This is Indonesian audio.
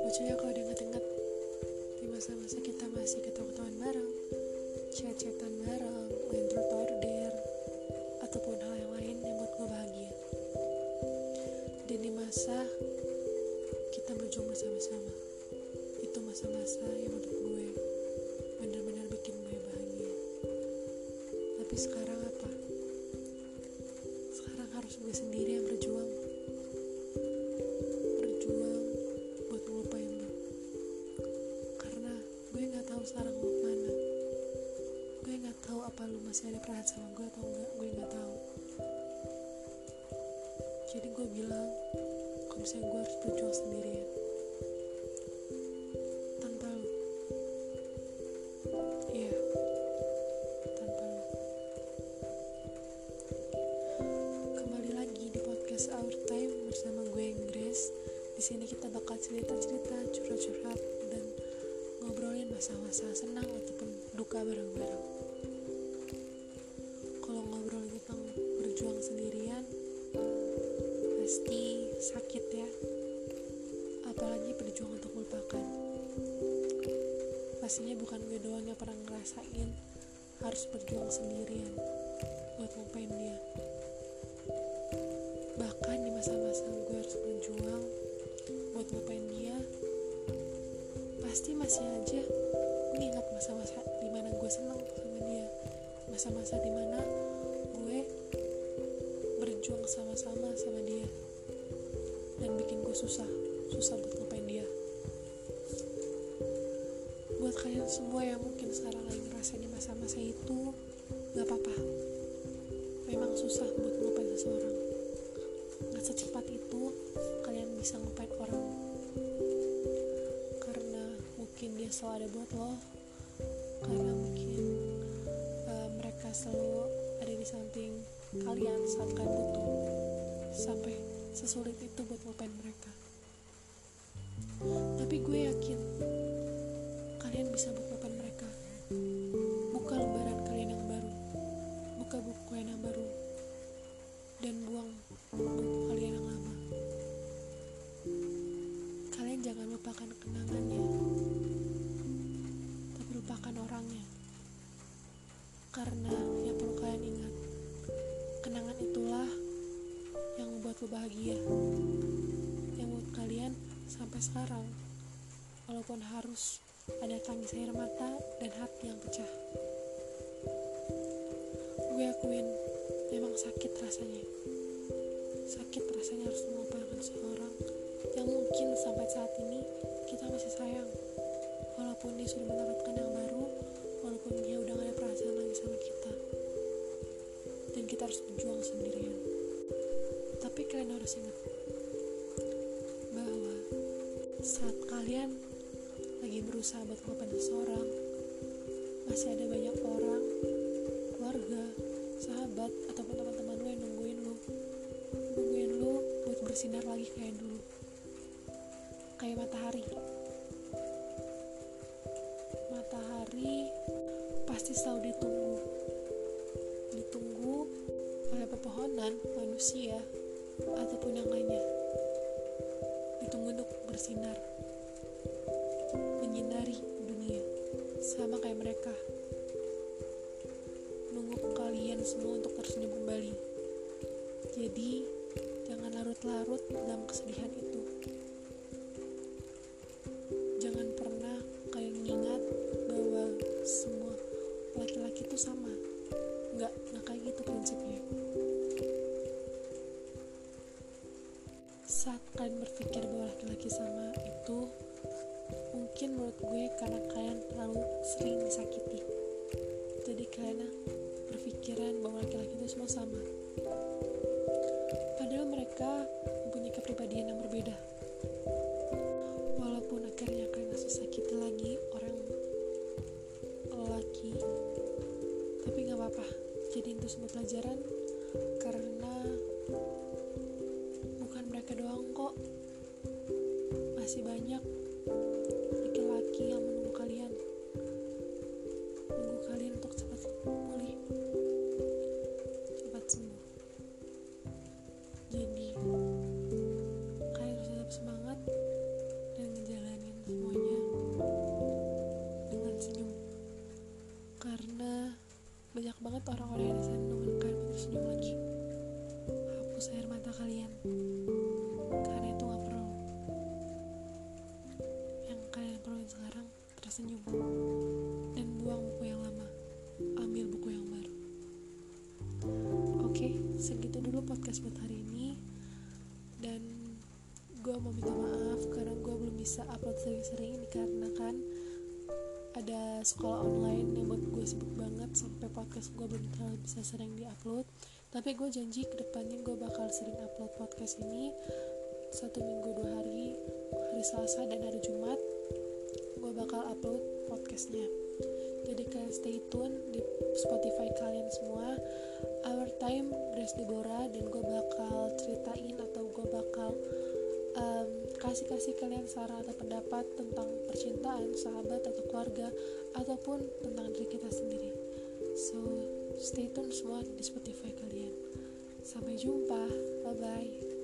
lucunya kalau diinget-inget di masa-masa kita masih ketawa-ketahuan bareng. Chat-chatan bareng main truth order ataupun hal yang lain yang buat gue bahagia. Dan di masa kita berjuang bersama-sama itu masa-masa yang menurut gue benar-benar bikin gue bahagia. Tapi sekarang jadi gue bilang kalau misalnya gue harus berjuang sendirian tanpa lu. Iya tanpa lu. Kembali lagi di podcast Our Time bersama gue Grace di sini kita bakal cerita-cerita curhat-curhat dan ngobrolin masa-masa senang ataupun duka bareng-bareng sakit ya. Apalagi berjuang untuk melupakan. Pastinya bukan gue doang yang pernah ngerasain. Harus berjuang sendirian buat ngupain dia. Bahkan di masa-masa gue harus berjuang buat ngupain dia pasti masih aja mengingat masa-masa di mana gue seneng sama dia. Masa-masa di mana gue berjuang sama-sama sama dia gue susah susah buat ngupain dia. Buat kalian semua yang mungkin sekarang lagi ngerasain di masa-masa itu gak apa-apa. Memang susah buat ngelupain seseorang. Gak secepat itu kalian bisa ngelupain orang. Karena mungkin dia selalu ada buat lo. Karena mungkin uh, mereka selalu ada di samping kalian saat kalian butuh. Sampai sesulit itu buat ngelupain mereka. Tapi gue yakin kalian bisa buat ngelupain mereka. Buka lembaran kalian yang baru. Buka buku kalian yang baru. Dan buang buku kalian yang lama. Kalian jangan lupakan kenangannya. Tapi lupakan orangnya. Karena yang perlu kalian ingat kenangan itulah yang membuat lo bahagia. Yang membuat kalian sampai sekarang walaupun harus ada tangis air mata dan hati yang pecah. Gue akuin memang sakit rasanya. Sakit rasanya harus melupakan seorang yang mungkin sampai saat ini kita masih sayang. Walaupun dia sudah mendapatkan yang baru walaupun dia udah gak ada perasaan lagi sama kita saat kalian lagi berusaha buat ngelupain seseorang masih ada banyak orang keluarga sahabat ataupun teman-teman lu yang nungguin lu. Nungguin lu buat bersinar lagi kayak dulu. Kayak matahari. Matahari pasti selalu ditunggu dalam kesedihan itu. Jangan pernah kalian mengingat bahwa semua laki-laki itu sama. Nggak nggak kayak gitu prinsipnya. Saat kalian berpikir bahwa laki-laki sama itu mungkin menurut gue karena kalian terlalu sering disakiti. Jadi kalian berpikiran bahwa laki-laki itu semua sama Masih banyak laki-laki yang menunggu kalian. Menunggu kalian untuk cepat pulih. Cepat sembuh. Jadi, kalian harus tetap semangat dan menjalani semuanya dengan senyum. Karena banyak banget orang-orang yang di sana menunggu nungguin kalian untuk senyum lagi. Hapus air mata kalian. Karena tersenyum dan buang buku yang lama. Ambil buku yang baru. Oke segitu dulu podcast buat hari ini. Dan gue mau minta maaf karena gue belum bisa upload sering-sering dikarenakan ada sekolah online yang buat gue sibuk banget sampai podcast gue belum terlalu bisa sering diupload. Tapi gue janji ke depannya gue bakal sering upload podcast ini satu minggu dua hari hari Selasa dan hari Jumat gue bakal upload podcastnya jadi kalian stay tune di Spotify kalian semua Our Time Grace Deborah dan gue bakal ceritain atau gue bakal um, kasih-kasih kalian saran atau pendapat tentang percintaan, sahabat atau keluarga ataupun tentang diri kita sendiri. So, stay tune semua di Spotify kalian. Sampai jumpa. Bye bye.